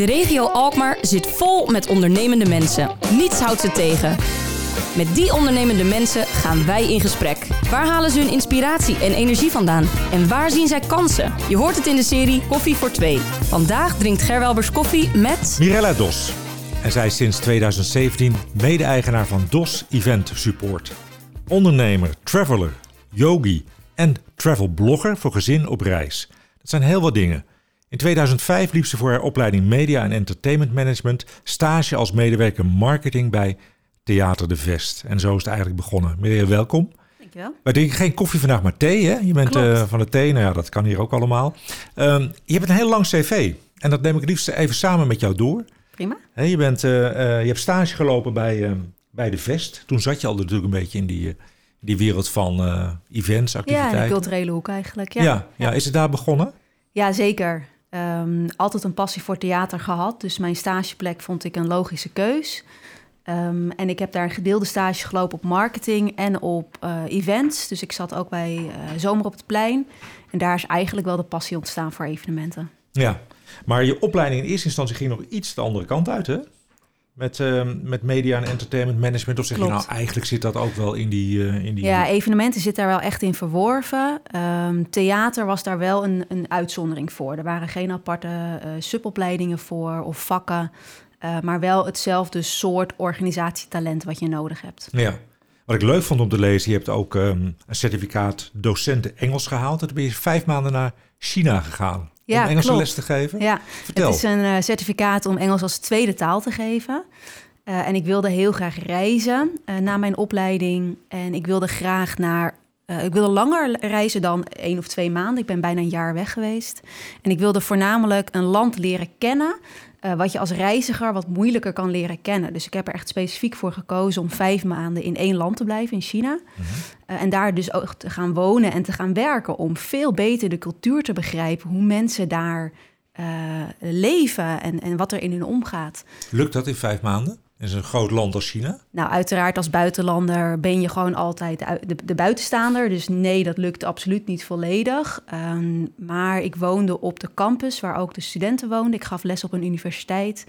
De regio Alkmaar zit vol met ondernemende mensen. Niets houdt ze tegen. Met die ondernemende mensen gaan wij in gesprek. Waar halen ze hun inspiratie en energie vandaan? En waar zien zij kansen? Je hoort het in de serie Koffie voor Twee. Vandaag drinkt Gerwelbers koffie met... Mirella Dos. En zij is sinds 2017 mede-eigenaar van DOS Event Support. Ondernemer, traveler, yogi en travelblogger voor gezin op reis. Dat zijn heel wat dingen. In 2005 liep ze voor haar opleiding Media en Entertainment Management stage als medewerker marketing bij Theater de Vest. En zo is het eigenlijk begonnen. Mirella, welkom. Dankjewel. Wij drinken geen koffie vandaag, maar thee. Hè? Je bent eh, van de thee, nou ja, dat kan hier ook allemaal. Ehm, je hebt een heel lang cv. En dat neem ik liefst even samen met jou door. Prima. Je, bent, eh, eh, je hebt stage gelopen bij, bij de Vest. Toen zat je al natuurlijk een beetje in die, die wereld van eh, events, Ja, activiteiten. de culturele hoek eigenlijk. Ja, ja, ja. is het daar begonnen? Ja, zeker. Ehm, altijd een passie voor theater gehad. Dus mijn stageplek vond ik een logische keus. Ehm, en ik heb daar een gedeelde stage gelopen op marketing en op eh, events. Dus ik zat ook bij eh, Zomer op het Plein. En daar is eigenlijk wel de passie ontstaan voor evenementen. Ja. Maar je opleiding in eerste instantie ging nog iets de andere kant uit, hè? Met, eh, met media en entertainment management. Of zeg je nou, eigenlijk zit dat ook wel in die... eh, in die Ja, evenementen zit daar wel echt in verworven. Ehm, theater was daar wel een, een uitzondering voor. Er waren geen aparte eh, subopleidingen voor of vakken. eh, maar wel hetzelfde soort organisatietalent wat je nodig hebt. Ja. Wat ik leuk vond om te lezen, je hebt ook ehm, een certificaat docenten Engels gehaald. En toen ben je vijf maanden naar China gegaan Ja, om Engelse klopt. les te geven. Ja, Vertel. het is een eh, certificaat om Engels als tweede taal te geven. Eh, en ik wilde heel graag reizen eh, na mijn opleiding. En ik wilde graag naar. ik wilde langer reizen dan één of twee maanden. Ik ben bijna een jaar weg geweest. En ik wilde voornamelijk een land leren kennen. Eh, wat je als reiziger wat moeilijker kan leren kennen. Dus ik heb er echt specifiek voor gekozen om vijf maanden in één land te blijven, in China. Mhm. Eh, en daar dus ook te gaan wonen en te gaan werken. Om veel beter de cultuur te begrijpen. Hoe mensen daar eh, leven en, en wat er in hun omgaat. Lukt dat in vijf maanden? In zo'n groot land als China? Nou, uiteraard als buitenlander ben je gewoon altijd de, de, de buitenstaander. Dus nee, dat lukt absoluut niet volledig. Ehm, maar ik woonde op de campus waar ook de studenten woonden. Ik gaf les op een universiteit.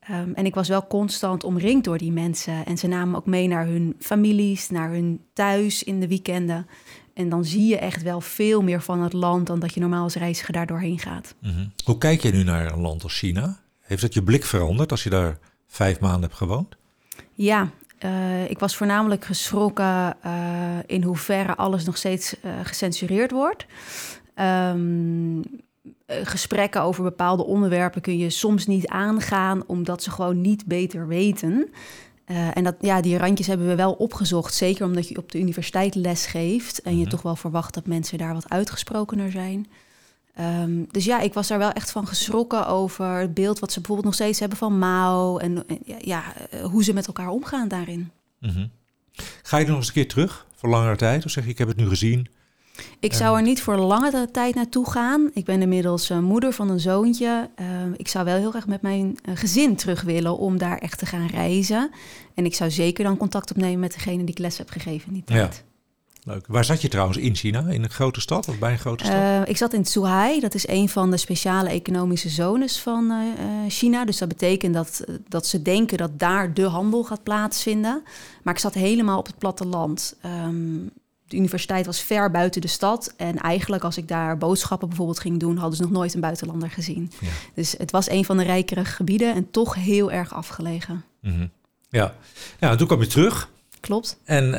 Ehm, en ik was wel constant omringd door die mensen. En ze namen me ook mee naar hun families, naar hun thuis in de weekenden. En dan zie je echt wel veel meer van het land dan dat je normaal als reiziger daar doorheen gaat. Mhm. Hoe kijk je nu naar een land als China? Heeft dat je blik veranderd als je daar vijf maanden hebt gewoond? Ja, eh, ik was voornamelijk geschrokken eh, in hoeverre alles nog steeds eh, gecensureerd wordt. Ehm, eh, gesprekken over bepaalde onderwerpen kun je soms niet aangaan, omdat ze gewoon niet beter weten. En dat, ja, die randjes hebben we wel opgezocht. Zeker omdat je op de universiteit les geeft. En je Mhm. toch wel verwacht dat mensen daar wat uitgesprokener zijn. Ehm, dus ja, ik was daar wel echt van geschrokken over het beeld wat ze bijvoorbeeld nog steeds hebben van Mao. En en ja, eh, hoe ze met elkaar omgaan daarin. Mhm. Ga je nog eens een keer terug voor langere tijd? Of zeg je, ik heb het nu gezien? Ik zou er niet voor langere tijd naartoe gaan. Ik ben inmiddels eh, moeder van een zoontje. Ehm, ik zou wel heel graag met mijn eh, gezin terug willen om daar echt te gaan reizen. En ik zou zeker dan contact opnemen met degene die ik les heb gegeven in die Ja. Leuk. Waar zat je trouwens in China? In een grote stad of bij een grote stad? Eh, ik zat in Zhuhai, dat is een van de speciale economische zones van eh, eh, China. Dus dat betekent dat, dat ze denken dat daar de handel gaat plaatsvinden. Maar ik zat helemaal op het platteland. Ehm de universiteit was ver buiten de stad. En eigenlijk als ik daar boodschappen bijvoorbeeld ging doen... hadden ze nog nooit een buitenlander gezien. Ja. Dus het was een van de rijkere gebieden en toch heel erg afgelegen. Mhm. Ja. ja, toen kwam je terug. Klopt. En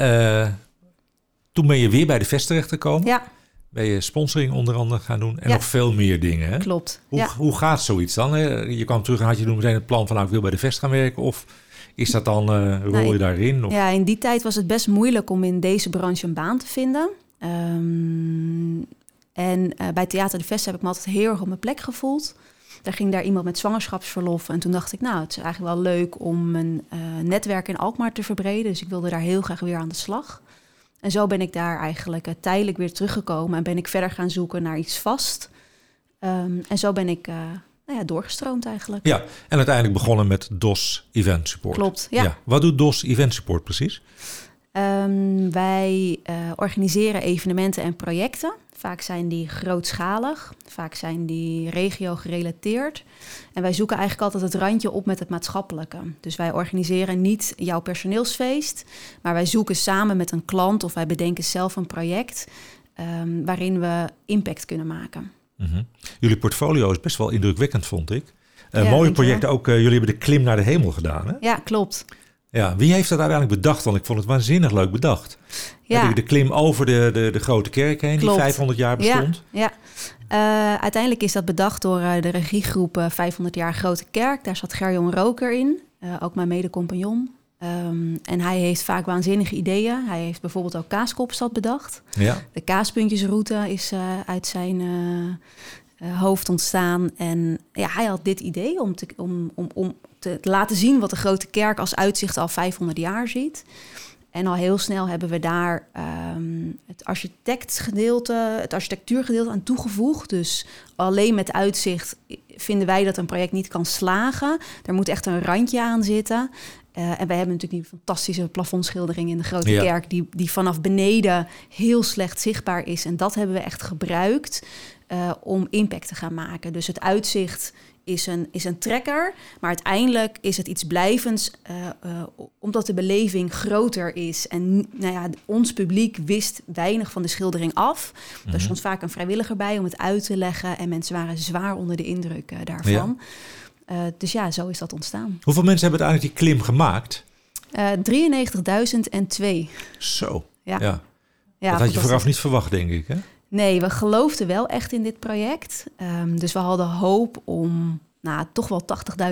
toen ben je weer bij de Vest terechtgekomen. Ja, Ben je sponsoring onder andere gaan doen. En Ja. nog veel meer dingen. Hè? klopt. Hoe, Ja. hoe gaat zoiets dan? hè? Je kwam terug en had je toen meteen het plan van... nou, ik wil bij de Vest gaan werken. Of is dat dan, eh, rol Nee. je daarin? Of? Ja, in die tijd was het best moeilijk om in deze branche een baan te vinden. Ehm, en eh, bij Theater de Vest heb ik me altijd heel erg op mijn plek gevoeld. Daar ging daar iemand met zwangerschapsverlof. En toen dacht ik, nou, het is eigenlijk wel leuk om mijn eh, netwerk in Alkmaar te verbreden. Dus ik wilde daar heel graag weer aan de slag. En zo ben ik daar eigenlijk eh, tijdelijk weer teruggekomen. En ben ik verder gaan zoeken naar iets vast. Ehm, en zo ben ik eh, nou ja, doorgestroomd eigenlijk. Ja, en uiteindelijk begonnen met DOS Event Support. Klopt, ja. Wat doet DOS Event Support precies? Ehm, wij uh, organiseren evenementen en projecten. Vaak zijn die grootschalig, vaak zijn die regio gerelateerd. En wij zoeken eigenlijk altijd het randje op met het maatschappelijke. Dus wij organiseren niet jouw personeelsfeest, maar wij zoeken samen met een klant of wij bedenken zelf een project um, waarin we impact kunnen maken. Mm -hmm. Jullie portfolio is best wel indrukwekkend, vond ik. Uh, ja, mooie projecten ook. Uh, jullie hebben de klim naar de hemel gedaan. Hè? Ja, klopt. Ja, wie heeft dat uiteindelijk bedacht? Want ik vond het waanzinnig leuk bedacht. Ja. De klim over de, de, de grote kerk heen, Klopt. die 500 jaar bestond. Ja, ja. Uh, uiteindelijk is dat bedacht door uh, de regiegroep uh, 500 jaar Grote Kerk. Daar zat Gerjon Roker in, ook mijn mede-compagnon. Um, en hij heeft vaak waanzinnige ideeën. Hij heeft bijvoorbeeld ook Kaaskopstad bedacht. Ja. De kaaspuntjesroute is uit zijn hoofd ontstaan. En ja, hij had dit idee om, te, om, om, om te laten zien wat de grote kerk als uitzicht al 500 jaar ziet. En al heel snel hebben we daar um, het architectgedeelte, het architectuurgedeelte aan toegevoegd. Dus alleen met uitzicht vinden wij dat een project niet kan slagen. Er moet echt een randje aan zitten. Uh, en wij hebben natuurlijk die fantastische plafondschildering in de Grote Kerk, die, die vanaf beneden heel slecht zichtbaar is. En dat hebben we echt gebruikt uh, om impact te gaan maken. Dus het uitzicht is een, is een trekker, maar uiteindelijk is het iets blijvends, uh, uh, omdat de beleving groter is. En nou ja, ons publiek wist weinig van de schildering af. Mm Er stond vaak een vrijwilliger bij om het uit te leggen en mensen waren zwaar onder de indruk daarvan. Ja. dus ja, zo is dat ontstaan. Hoeveel mensen hebben uiteindelijk die klim gemaakt? 93.002. Zo, ja. ja. ja dat had je vooraf niet verwacht, denk ik, hè? Nee, we geloofden wel echt in dit project. Um, dus we hadden hoop om nou, toch wel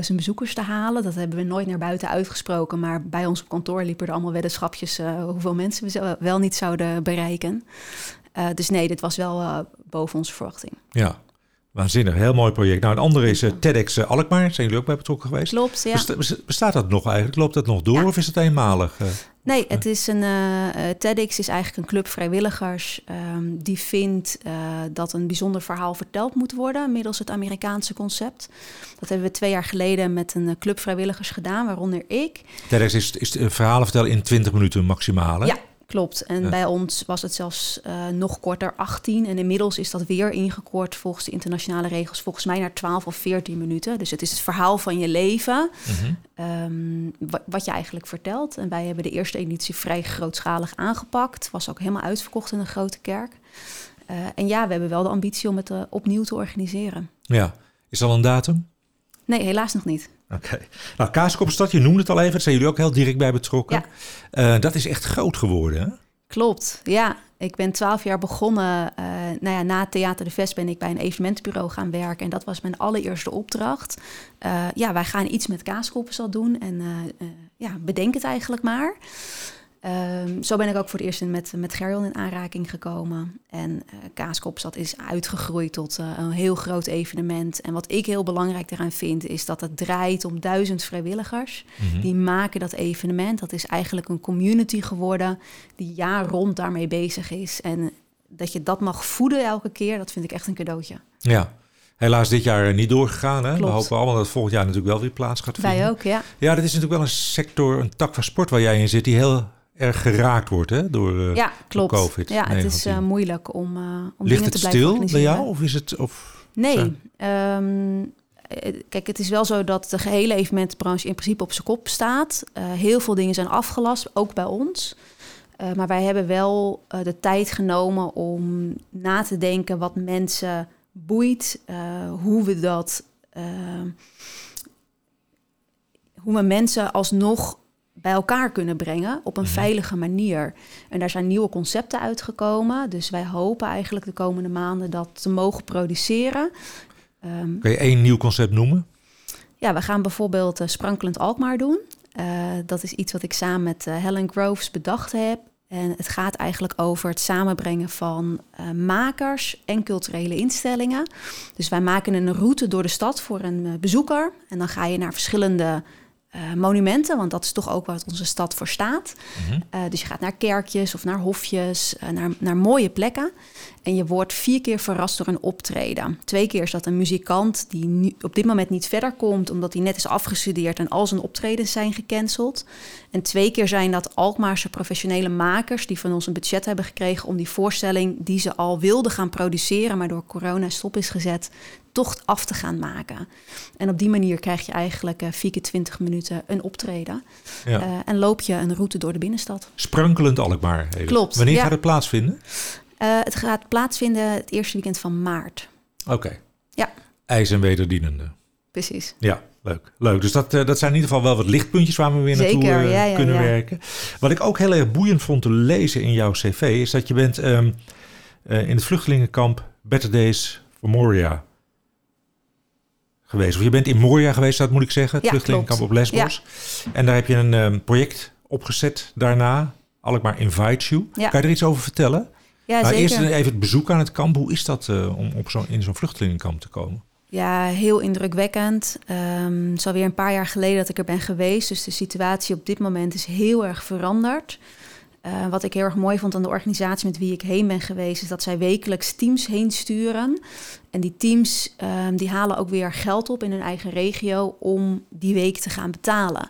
80.000 bezoekers te halen. Dat hebben we nooit naar buiten uitgesproken. Maar bij ons op kantoor liepen er allemaal weddenschapjes uh, hoeveel mensen we wel niet zouden bereiken. Uh, dus nee, dit was wel uh, boven onze verwachting. Ja, waanzinnig. Heel mooi project. Nou, een andere is TEDx Alkmaar. Zijn jullie ook bij betrokken geweest? Klopt, ja. bestaat dat nog eigenlijk? Loopt dat nog door ja. of is het eenmalig? Nee, het is een, TEDx is eigenlijk een club vrijwilligers um, die vindt dat een bijzonder verhaal verteld moet worden middels het Amerikaanse concept. Dat hebben we twee jaar geleden met een club vrijwilligers gedaan, waaronder ik. TEDx is, is verhalen vertellen in 20 minuten maximaal. Ja, Klopt. En bij ons was het zelfs uh, nog korter, 18. En inmiddels is dat weer ingekort volgens de internationale regels, volgens mij naar 12 of 14 minuten. Dus het is het verhaal van je leven, mm -hmm. um, wat je eigenlijk vertelt. En wij hebben de eerste editie vrij grootschalig aangepakt. Was ook helemaal uitverkocht in een grote kerk. Uh, en ja, we hebben wel de ambitie om het uh, opnieuw te organiseren. Ja, is al een datum? Nee, helaas nog niet. Oké. Okay. Nou, Kaaskopstad, je noemde het al even. Daar zijn jullie ook heel direct bij betrokken. Ja. Uh, dat is echt groot geworden, hè? Klopt, ja. Ik ben twaalf jaar begonnen. Uh, nou ja, na Theater de Vest ben ik bij een evenementenbureau gaan werken. En dat was mijn allereerste opdracht. Uh, ja, wij gaan iets met Kaaskopstad doen. En ja, bedenk het eigenlijk maar. Um, zo ben ik ook voor het eerst met, met Gerjon in aanraking gekomen. En uh, Kaaskopstad is uitgegroeid tot uh, een heel groot evenement. En wat ik heel belangrijk eraan vind, is dat het draait om duizend vrijwilligers. Mm -hmm. Die maken dat evenement. Dat is eigenlijk een community geworden die jaar rond daarmee bezig is. En dat je dat mag voeden elke keer, dat vind ik echt een cadeautje. Ja, Helaas dit jaar niet doorgegaan. Hè? We hopen allemaal dat het volgend jaar natuurlijk wel weer plaats gaat vinden. Wij ook, ja. Ja, dat is natuurlijk wel een sector, een tak van sport waar jij in zit, die heel erg geraakt wordt hè, door, uh, ja, klopt. Door COVID. Ja, het is uh, moeilijk om, uh, om Ligt te blijven stil bij jou of is het? Of, nee. Um, kijk, het is wel zo dat de gehele evenementenbranche in principe op zijn kop staat. heel veel dingen zijn afgelast, ook bij ons. maar wij hebben wel de tijd genomen om na te denken wat mensen boeit, hoe we dat, hoe we mensen alsnog bij elkaar kunnen brengen op een mhm. veilige manier. En daar zijn nieuwe concepten uitgekomen. Dus wij hopen eigenlijk de komende maanden dat te mogen produceren. Um, Kun je één nieuw concept noemen? Ja, we gaan bijvoorbeeld uh, Sprankelend Alkmaar doen. Uh, dat is iets wat ik samen met uh, Helen Groves bedacht heb. En het gaat eigenlijk over het samenbrengen van uh, makers en culturele instellingen. Dus wij maken een route door de stad voor een bezoeker. En dan ga je naar verschillende eh, monumenten, want dat is toch ook wat onze stad voor staat. Mhm. Eh, dus je gaat naar kerkjes of naar hofjes, eh, naar, naar mooie plekken. En je wordt vier keer verrast door een optreden. Twee keer is dat een muzikant die nu, op dit moment niet verder komt, omdat hij net is afgestudeerd en al zijn optredens zijn gecanceld. En twee keer zijn dat Alkmaarse professionele makers die van ons een budget hebben gekregen om die voorstelling die ze al wilden gaan produceren, maar door corona stop is gezet, toch af te gaan maken. En op die manier krijg je eigenlijk eh, vier keer 20 minuten een optreden. Ja. Eh, en loop je een route door de binnenstad. Sprankelend Alkmaar. Klopt, Wanneer ja. gaat het plaatsvinden? Eh, het gaat plaatsvinden het eerste weekend van maart. Oké. Ja. IJs en wederdienende. Precies. Ja, leuk. leuk. Dus dat, dat zijn in ieder geval wel wat lichtpuntjes waar we weer naartoe Zeker, ja, ja, kunnen ja. werken. Wat ik ook heel erg boeiend vond te lezen in jouw cv... is dat je bent ehm, eh, in het vluchtelingenkamp Better Days for Moria geweest. Of je bent in Moria geweest, dat moet ik zeggen. Ja, vluchtelingenkamp op. Lesbos. En daar heb je een ehm, project opgezet daarna. Alkmaar Invite You. Ja. Kan je er iets over vertellen? Ja, nou, zeker. eerst even het bezoek aan het kamp. Hoe is dat eh, om op zo, in zo'n vluchtelingenkamp te komen? Ja, heel indrukwekkend. Ehm het is alweer een paar jaar geleden dat ik er ben geweest. Dus de situatie op dit moment is heel erg veranderd. Eh, wat ik heel erg mooi vond aan de organisatie met wie ik heen ben geweest... is dat zij wekelijks teams heen sturen. En die teams ehm, die halen ook weer geld op in hun eigen regio... om die week te gaan betalen.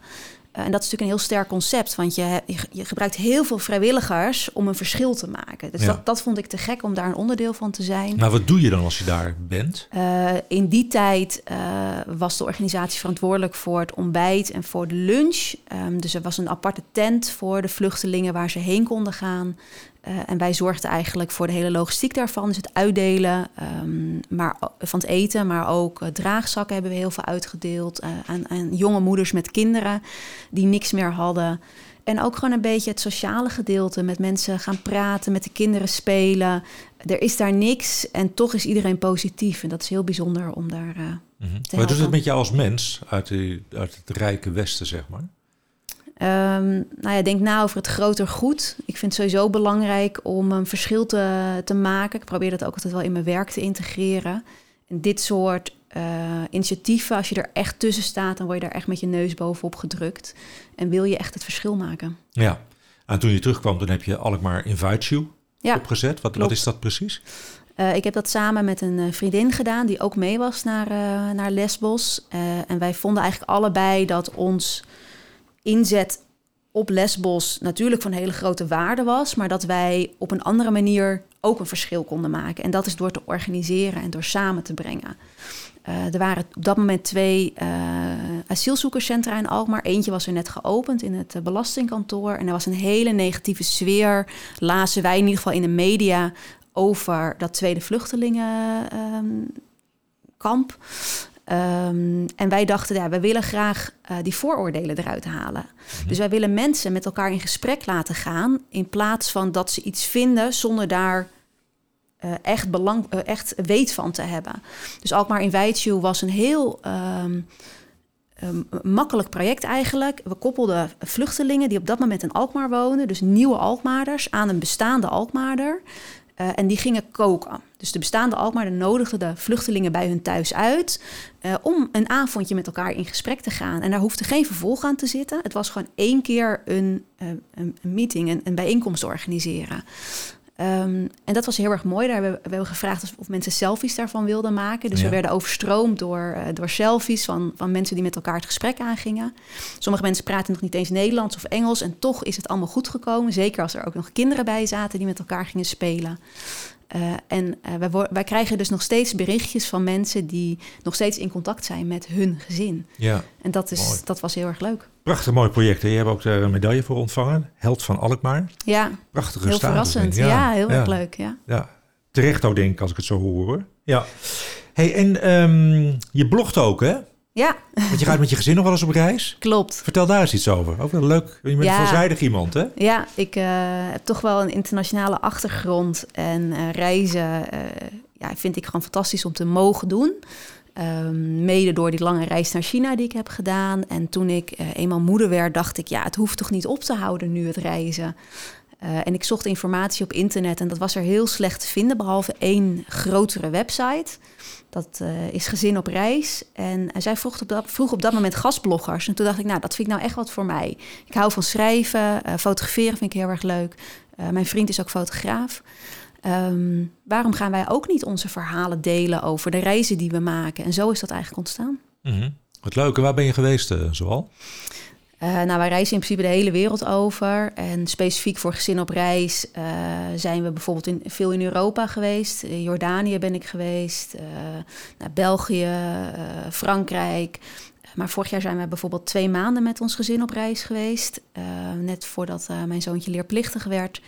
Eh, en dat is natuurlijk een heel sterk concept, want je, je, gebruikt heel veel vrijwilligers om een verschil te maken. Dus Ja. dat, dat vond ik te gek om daar een onderdeel van te zijn. Nou, wat doe je dan als je daar bent? Eh, in die tijd eh, was de organisatie verantwoordelijk voor het ontbijt en voor de lunch. Ehm, dus er was een aparte tent voor de vluchtelingen waar ze heen konden gaan. Eh, en wij zorgden eigenlijk voor de hele logistiek daarvan. Dus het uitdelen ehm, maar, van het eten, maar ook eh, draagzakken hebben we heel veel uitgedeeld. eh, aan, aan jonge moeders met kinderen die niks meer hadden. En ook gewoon een beetje het sociale gedeelte. Met mensen gaan praten, met de kinderen spelen. Er is daar niks en toch is iedereen positief. En dat is heel bijzonder om daar... eh, Mhm. Wat doet helpen. het met jou als mens uit, uit het rijke Westen, zeg maar? Ehm, nou ja, denk na over het groter goed. Ik vind het sowieso belangrijk om een verschil te, te maken. Ik probeer dat ook altijd wel in mijn werk te integreren. En dit soort eh, initiatieven, als je er echt tussen staat, dan word je daar echt met je neus bovenop gedrukt. En wil je echt het verschil maken. Ja. En toen je terugkwam, dan heb je Alkmaar Invite You Ja, opgezet. Wat, wat is dat precies? Eh, ik heb dat samen met een eh, vriendin gedaan die ook mee was naar, naar Lesbos. En wij vonden eigenlijk allebei dat ons inzet op Lesbos natuurlijk van hele grote waarde was, maar dat wij op een andere manier ook een verschil konden maken. En dat is door te organiseren en door samen te brengen. Eh, er waren op dat moment twee eh, asielzoekerscentra in Alkmaar. Eentje was er net geopend in het eh, belastingkantoor. En er was een hele negatieve sfeer. Lazen wij in ieder geval in de media over dat tweede vluchtelingenkamp. Ehm, en wij dachten, ja, wij willen graag eh, die vooroordelen eruit halen. Dus wij willen mensen met elkaar in gesprek laten gaan... in plaats van dat ze iets vinden zonder daar eh, echt, belang, eh, echt weet van te hebben. Dus Alkmaar Invite You was een heel ehm, ehm, makkelijk project eigenlijk. We koppelden vluchtelingen die op dat moment in Alkmaar woonden... dus nieuwe Alkmaarders, aan een bestaande Alkmaarder... Eh, en die gingen koken. Dus de bestaande Alkmaarder nodigde de vluchtelingen bij hun thuis uit... eh, om een avondje met elkaar in gesprek te gaan. En daar hoefde geen vervolg aan te zitten. Het was gewoon één keer een, eh, een, meeting, een, een bijeenkomst organiseren. Ehm, en dat was heel erg mooi. Daar hebben we, we hebben gevraagd of, of mensen selfies daarvan wilden maken. Dus Ja. we werden overstroomd door, eh, door selfies van, van mensen die met elkaar het gesprek aangingen. Sommige mensen praten nog niet eens Nederlands of Engels. En toch is het allemaal goed gekomen. Zeker als er ook nog kinderen bij zaten die met elkaar gingen spelen. Eh, en eh, wij, wo- wij krijgen dus nog steeds berichtjes van mensen die nog steeds in contact zijn met hun gezin. Ja, En dat, is, Mooi. dat was heel erg leuk. prachtig mooi project. Je hebt ook daar een medaille voor ontvangen. Held van Alkmaar. Ja, Prachtige heel status, verrassend. Ja, heel ja. erg leuk. Ja. Ja, terecht ook denk ik als ik het zo hoor. hoor. Ja. Hey, en ehm, je blogt ook, hè? Ja, Want je gaat met je gezin nog wel eens op reis. klopt. Vertel daar eens iets over. Ook wel leuk. Je bent Ja. een veelzijdig iemand, hè? Ja, ik eh, heb toch wel een internationale achtergrond. En eh, reizen eh, ja, vind ik gewoon fantastisch om te mogen doen. Ehm, mede door die lange reis naar China die ik heb gedaan. En toen ik eenmaal moeder werd, dacht ik... ja, het hoeft toch niet op te houden nu, het reizen. Uh, en ik zocht informatie op internet en dat was er heel slecht te vinden, behalve één grotere website. Dat uh, is Gezin op Reis. En zij vroeg op, dat, vroeg op dat moment gastbloggers. En toen dacht ik, nou, dat vind ik nou echt wat voor mij. Ik hou van schrijven, uh, fotograferen vind ik heel erg leuk. mijn vriend is ook fotograaf. Um, waarom gaan wij ook niet onze verhalen delen over de reizen die we maken? En zo is dat eigenlijk ontstaan. Mm -hmm. Wat leuk. En waar ben je geweest, zoal? Uh, nou, wij reizen in principe de hele wereld over. En specifiek voor gezin op reis uh, zijn we bijvoorbeeld in, veel in Europa geweest. In Jordanië ben ik geweest. Uh, naar België, Frankrijk. Maar vorig jaar zijn we bijvoorbeeld twee maanden met ons gezin op reis geweest. net voordat mijn zoontje leerplichtig werd.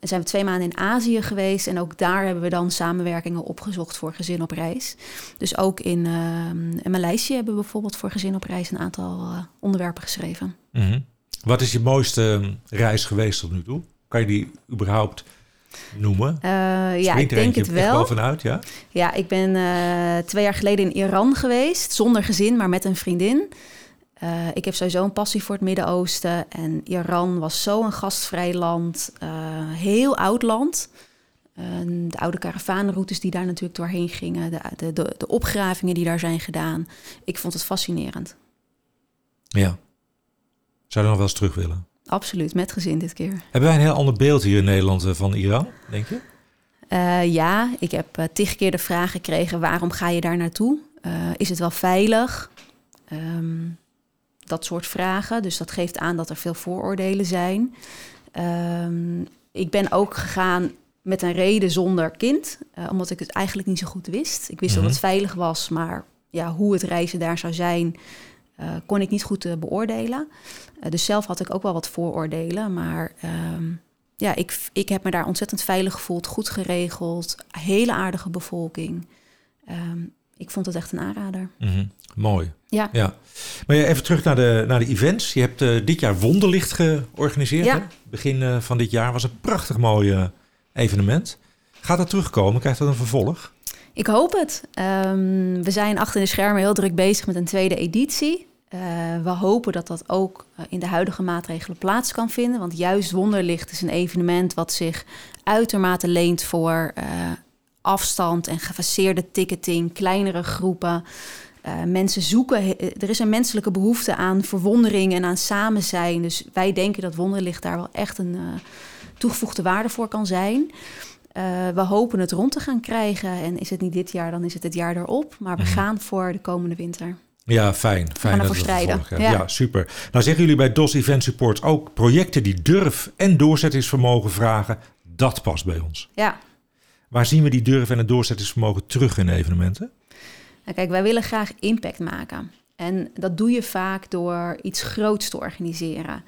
En zijn we twee maanden in Azië geweest. En ook daar hebben we dan samenwerkingen opgezocht voor gezin op reis. Dus ook in, uh, in Maleisië hebben we bijvoorbeeld voor gezin op reis een aantal uh, onderwerpen geschreven. -hmm. Wat is je mooiste reis geweest tot nu toe? Kan je die überhaupt noemen? Uh, ja, ik denk het wel. Vanuit, ja? ja, ik ben twee jaar geleden in Iran geweest. Zonder gezin, maar met een vriendin. Uh, ik heb sowieso een passie voor het Midden-Oosten. En Iran was zo'n gastvrij land, heel oud land. De oude karavaanroutes die daar natuurlijk doorheen gingen, de, de, de, de, opgravingen die daar zijn gedaan. Ik vond het fascinerend. Ja. Zou je nog wel eens terug willen? Absoluut, met gezin dit keer. Hebben wij een heel ander beeld hier in Nederland van Iran, denk je? ja, ik heb tig keer de vraag gekregen: waarom ga je daar naartoe? is het wel veilig? Um, dat soort vragen. Dus dat geeft aan dat er veel vooroordelen zijn. Um, ik ben ook gegaan met een reden zonder kind, uh, omdat ik het eigenlijk niet zo goed wist. Ik wist dat het mhm. veilig was, maar ja, hoe het reizen daar zou zijn, uh, kon ik niet goed uh, beoordelen. dus zelf had ik ook wel wat vooroordelen, maar um, ja, ik, ik heb me daar ontzettend veilig gevoeld, goed geregeld, hele aardige bevolking. Um, ik vond het echt een aanrader. Mm -hmm. Mooi. Ja. ja. Maar even terug naar de, naar de events. Je hebt dit jaar Wonderlicht georganiseerd. Ja. Hè? Begin van dit jaar was een prachtig mooi evenement. Gaat dat terugkomen? Krijgt dat een vervolg? Ik hoop het. Um, we zijn achter de schermen heel druk bezig met een tweede editie. we hopen dat dat ook in de huidige maatregelen plaats kan vinden. Want juist Wonderlicht is een evenement wat zich uitermate leent voor afstand en gefaseerde ticketing, kleinere groepen. Mensen zoeken, er is een menselijke behoefte aan verwondering en aan samen zijn. Dus wij denken dat Wonderlicht daar wel echt een toegevoegde waarde voor kan zijn. Uh, we hopen het rond te gaan krijgen. En is het niet dit jaar, dan is het het jaar erop. Maar we mm. gaan voor de komende winter. Ja, fijn. fijn ervoor strijden. Ja. ja. super. Nou zeggen jullie bij DOS Event Support ook projecten die durf en doorzettingsvermogen vragen. Dat past bij ons. Ja, Waar zien we die durf en het doorzettingsvermogen terug in evenementen? Nou, kijk, wij willen graag impact maken. En dat doe je vaak door iets groots te organiseren.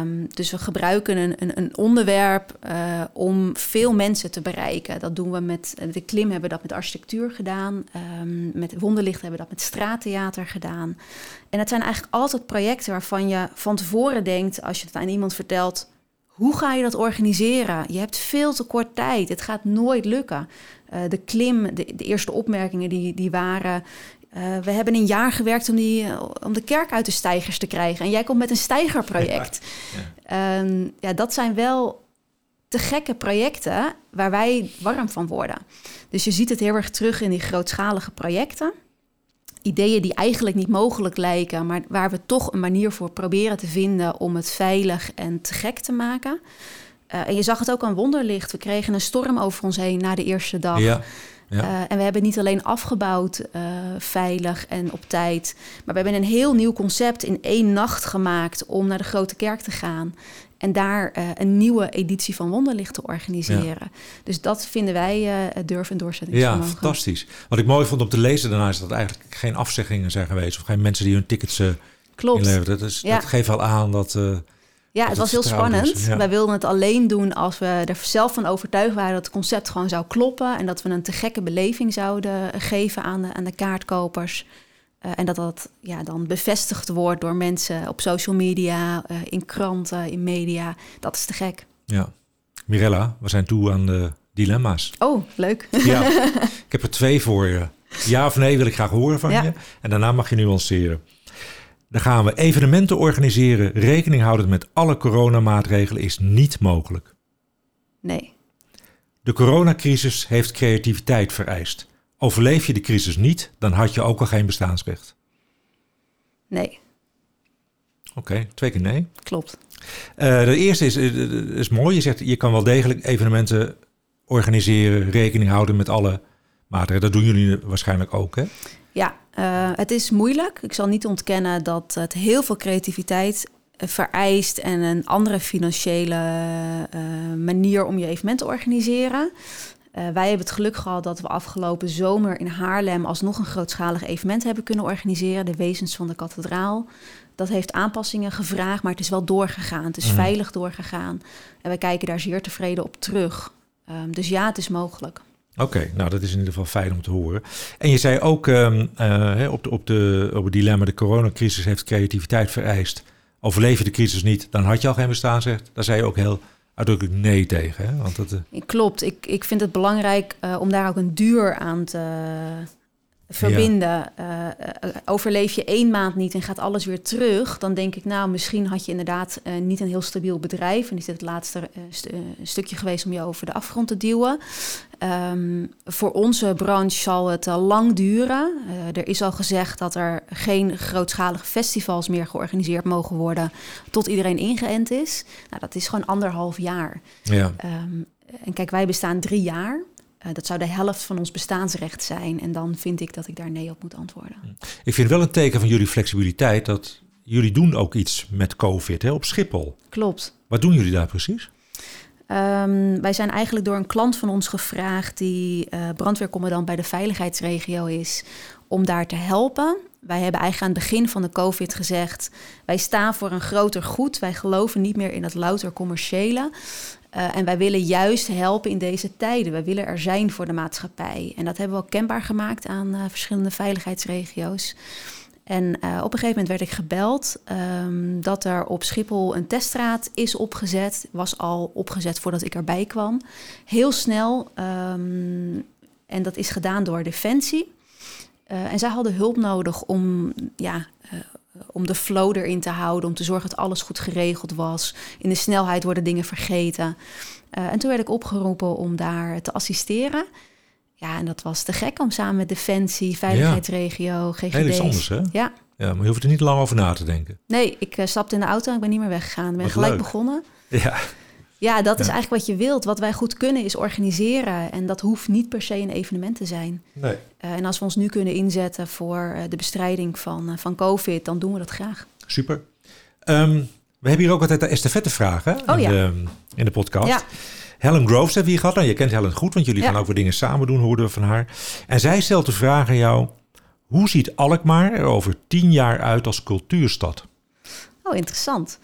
Um, dus we gebruiken een, een, een onderwerp uh, om veel mensen te bereiken. Dat doen we met de Klim hebben dat met architectuur gedaan. Um, met Wonderlicht hebben we dat met straattheater gedaan. En het zijn eigenlijk altijd projecten waarvan je van tevoren denkt, als je het aan iemand vertelt, hoe ga je dat organiseren? Je hebt veel te kort tijd. Het gaat nooit lukken. Uh, de klim, de, de, eerste opmerkingen die, die waren... Uh, we hebben een jaar gewerkt om, die, om de kerk uit de stijgers te krijgen. En jij komt met een stijgerproject. Ja, ja. Um, ja, dat zijn wel te gekke projecten waar wij warm van worden. Dus je ziet het heel erg terug in die grootschalige projecten ideeën die eigenlijk niet mogelijk lijken, maar waar we toch een manier voor proberen te vinden om het veilig en te gek te maken. Uh, en je zag het ook aan Wonderlicht. We kregen een storm over ons heen na de eerste dag. Ja. Ja. Uh, en we hebben niet alleen afgebouwd uh, veilig en op tijd, maar we hebben een heel nieuw concept in één nacht gemaakt om naar de grote kerk te gaan. En daar uh, een nieuwe editie van Wonderlicht te organiseren. Ja. Dus dat vinden wij durf en doorzettingsvermogen. Ja, fantastisch. Wat ik mooi vond om te lezen daarna is dat eigenlijk geen afzeggingen zijn geweest. Of geen mensen die hun tickets Klopt. inleveren. Dat, is, ja. dat geeft al aan dat... ja, het was heel spannend. Ja. Wij wilden het alleen doen als we er zelf van overtuigd waren... dat het concept gewoon zou kloppen... en dat we een te gekke beleving zouden geven aan de, aan de kaartkopers... Uh, en dat dat ja, dan bevestigd wordt door mensen op social media, uh, in kranten, in media. Dat is te gek. Ja. Mirella, we zijn toe aan de dilemma's. Oh, leuk. Ja, ik heb er twee voor je. Ja of nee wil ik graag horen van ja. je. En daarna mag je nuanceren. Dan gaan we evenementen organiseren. Rekening houden met alle coronamaatregelen is niet mogelijk. Nee. De coronacrisis heeft creativiteit vereist. Overleef je de crisis niet, dan had je ook al geen bestaansrecht. Nee. Oké, twee keer nee. Klopt. Uh, de eerste is, uh, is mooi. Je zegt, je kan wel degelijk evenementen organiseren, rekening houden met alle maatregelen. Dat doen jullie waarschijnlijk ook, hè? Ja, uh, het is moeilijk. Ik zal niet ontkennen dat het heel veel creativiteit vereist en een andere financiële manier om je evenement te organiseren. Uh, wij hebben het geluk gehad dat we afgelopen zomer in Haarlem alsnog een grootschalig evenement hebben kunnen organiseren. De Wezens van de Kathedraal. Dat heeft aanpassingen gevraagd, maar het is wel doorgegaan. Het is mm. veilig doorgegaan. En wij kijken daar zeer tevreden op terug. Um, dus ja, het is mogelijk. Oké, nou dat is in ieder geval fijn om te horen. En je zei ook um, uh, op, de, op, de, op het dilemma, de coronacrisis heeft creativiteit vereist. Overleef je de crisis niet, dan had je al geen bestaansrecht. Daar zei je ook heel uitdrukkelijk nee tegen. Hè? Want dat, uh... Klopt, ik, ik vind het belangrijk uh, om daar ook een duur aan te verbinden. Ja. Uh, overleef je één maand niet en gaat alles weer terug, dan denk ik, nou, misschien had je inderdaad uh, niet een heel stabiel bedrijf. En is dit het laatste st stukje geweest om je over de afgrond te duwen. Um, voor onze branche zal het lang duren. er is al gezegd dat er geen grootschalige festivals meer georganiseerd mogen worden tot iedereen ingeënt is. Nou, dat is gewoon anderhalf jaar. Ja. Um, en kijk, wij bestaan drie jaar. Uh, dat zou de helft van ons bestaansrecht zijn. En dan vind ik dat ik daar nee op moet antwoorden. Ik vind wel een teken van jullie flexibiliteit dat jullie doen ook iets met COVID hè, op Schiphol. Klopt. Wat doen jullie daar precies? Um, wij zijn eigenlijk door een klant van ons gevraagd die uh, brandweercommandant bij de veiligheidsregio is, om daar te helpen. Wij hebben eigenlijk aan het begin van de COVID gezegd: wij staan voor een groter goed. Wij geloven niet meer in het louter commerciële. Uh, en wij willen juist helpen in deze tijden. Wij willen er zijn voor de maatschappij. En dat hebben we ook kenbaar gemaakt aan uh, verschillende veiligheidsregio's. En uh, op een gegeven moment werd ik gebeld um, dat er op Schiphol een teststraat is opgezet. Was al opgezet voordat ik erbij kwam. Heel snel. Um, en dat is gedaan door Defensie. en zij hadden hulp nodig om ja, om de flow erin te houden, om te zorgen dat alles goed geregeld was. In de snelheid worden dingen vergeten. Uh, en toen werd ik opgeroepen om daar te assisteren. Ja, en dat was te gek om samen met Defensie, Veiligheidsregio, GGD. Heel iets anders, hè? Ja. Ja, maar je hoeft er niet lang over na te denken. Nee, ik uh, stapte in de auto en ik ben niet meer weggegaan. Ik ben gelijk leuk. begonnen. Ja. Ja, dat is eigenlijk wat je wilt. Wat wij goed kunnen is organiseren. En dat hoeft niet per se een evenement te zijn. Nee. Uh, en als we ons nu kunnen inzetten voor uh, de bestrijding van, uh, van COVID, dan doen we dat graag. Super. Um, we hebben hier ook altijd de estafettevragen oh, in, ja. de, in de podcast. Ja. Helen Groves hebben we hier gehad. Nou, je kent Helen goed, want jullie gaan ook weer dingen samen doen, hoorden we van haar. En zij stelt de vraag aan jou: hoe ziet Alkmaar er over tien jaar uit als cultuurstad? Oh, interessant.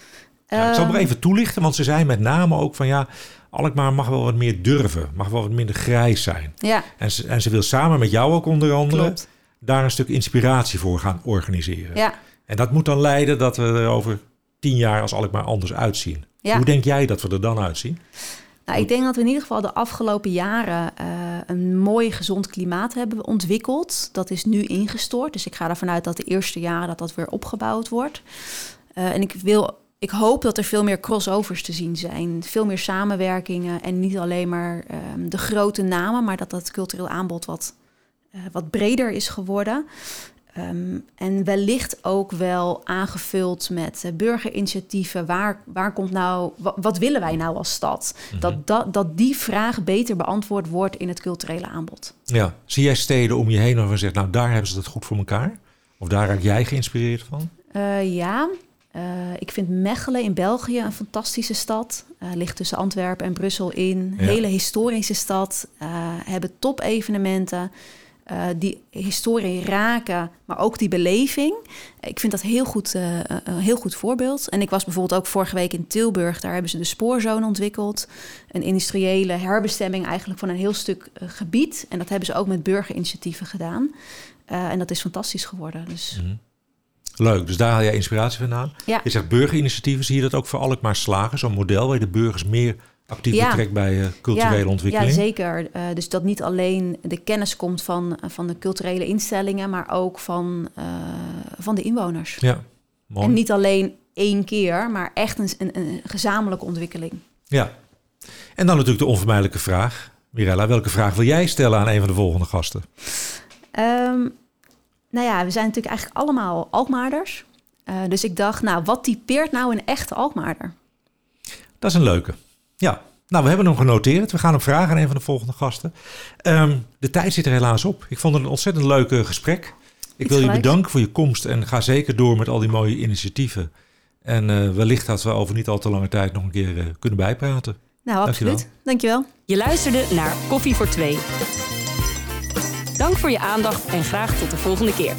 Ja, ik zal maar even toelichten, want ze zei met name ook van ja, Alkmaar mag wel wat meer durven, mag wel wat minder grijs zijn. Ja. En, ze, en ze wil samen met jou ook onder andere Klopt. daar een stuk inspiratie voor gaan organiseren. Ja. En dat moet dan leiden dat we er over tien jaar als Alkmaar anders uitzien. Ja. Hoe denk jij dat we er dan uitzien? Nou, ik denk dat we in ieder geval de afgelopen jaren uh, een mooi gezond klimaat hebben ontwikkeld. Dat is nu ingestort. Dus ik ga ervan uit dat de eerste jaren dat dat weer opgebouwd wordt. Uh, en ik wil ik hoop dat er veel meer crossovers te zien zijn. Veel meer samenwerkingen en niet alleen maar um, de grote namen, maar dat dat cultureel aanbod wat, uh, wat breder is geworden. Um, en wellicht ook wel aangevuld met uh, burgerinitiatieven. Waar, waar komt nou, wat, willen wij nou als stad? Mm -hmm. dat, dat, dat die vraag beter beantwoord wordt in het culturele aanbod. Ja, zie jij steden om je heen waarvan je zegt, nou daar hebben ze het goed voor elkaar? Of daar raak jij geïnspireerd van? Uh, ja, uh, ik vind Mechelen in België een fantastische stad. Uh, ligt tussen Antwerpen en Brussel in. Ja. Hele historische stad. Uh, hebben top-evenementen. die historie raken, maar ook die beleving. Ik vind dat heel goed, een heel goed voorbeeld. En ik was bijvoorbeeld ook vorige week in Tilburg. Daar hebben ze de spoorzone ontwikkeld. Een industriële herbestemming eigenlijk van een heel stuk gebied. En dat hebben ze ook met burgerinitiatieven gedaan. en dat is fantastisch geworden. Dus... Mm -hmm. Leuk, dus daar haal jij inspiratie vandaan. Ja. Je zegt burgerinitiatieven, zie je dat ook voor Alkmaar slagen? Zo'n model waar je de burgers meer actief ja. betrekt bij uh, culturele ja. ontwikkeling? Ja, zeker. Uh, dus dat niet alleen de kennis komt van, van de culturele instellingen, maar ook van, uh, van de inwoners. Ja, Mooi. En niet alleen één keer, maar echt een, een, een gezamenlijke ontwikkeling. Ja. En dan natuurlijk de onvermijdelijke vraag. Mirella, welke vraag wil jij stellen aan een van de volgende gasten? Ehm, nou ja, we zijn natuurlijk eigenlijk allemaal Alkmaarders. Uh, dus ik dacht, nou, wat typeert nou een echte Alkmaarder? Dat is een leuke. Ja, nou, we hebben hem genoteerd. We gaan hem vragen aan een van de volgende gasten. Um, de tijd zit er helaas op. Ik vond het een ontzettend leuk uh, gesprek. Ik wil je bedanken voor je komst en ga zeker door met al die mooie initiatieven. En uh, wellicht dat we over niet al te lange tijd nog een keer uh, kunnen bijpraten. Nou, absoluut. Dankjewel. Dankjewel. Je luisterde naar Koffie voor Twee. Dank voor je aandacht en graag tot de volgende keer.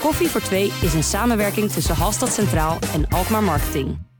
Koffie voor Twee is een samenwerking tussen Halstad Centraal en Alkmaar Marketing.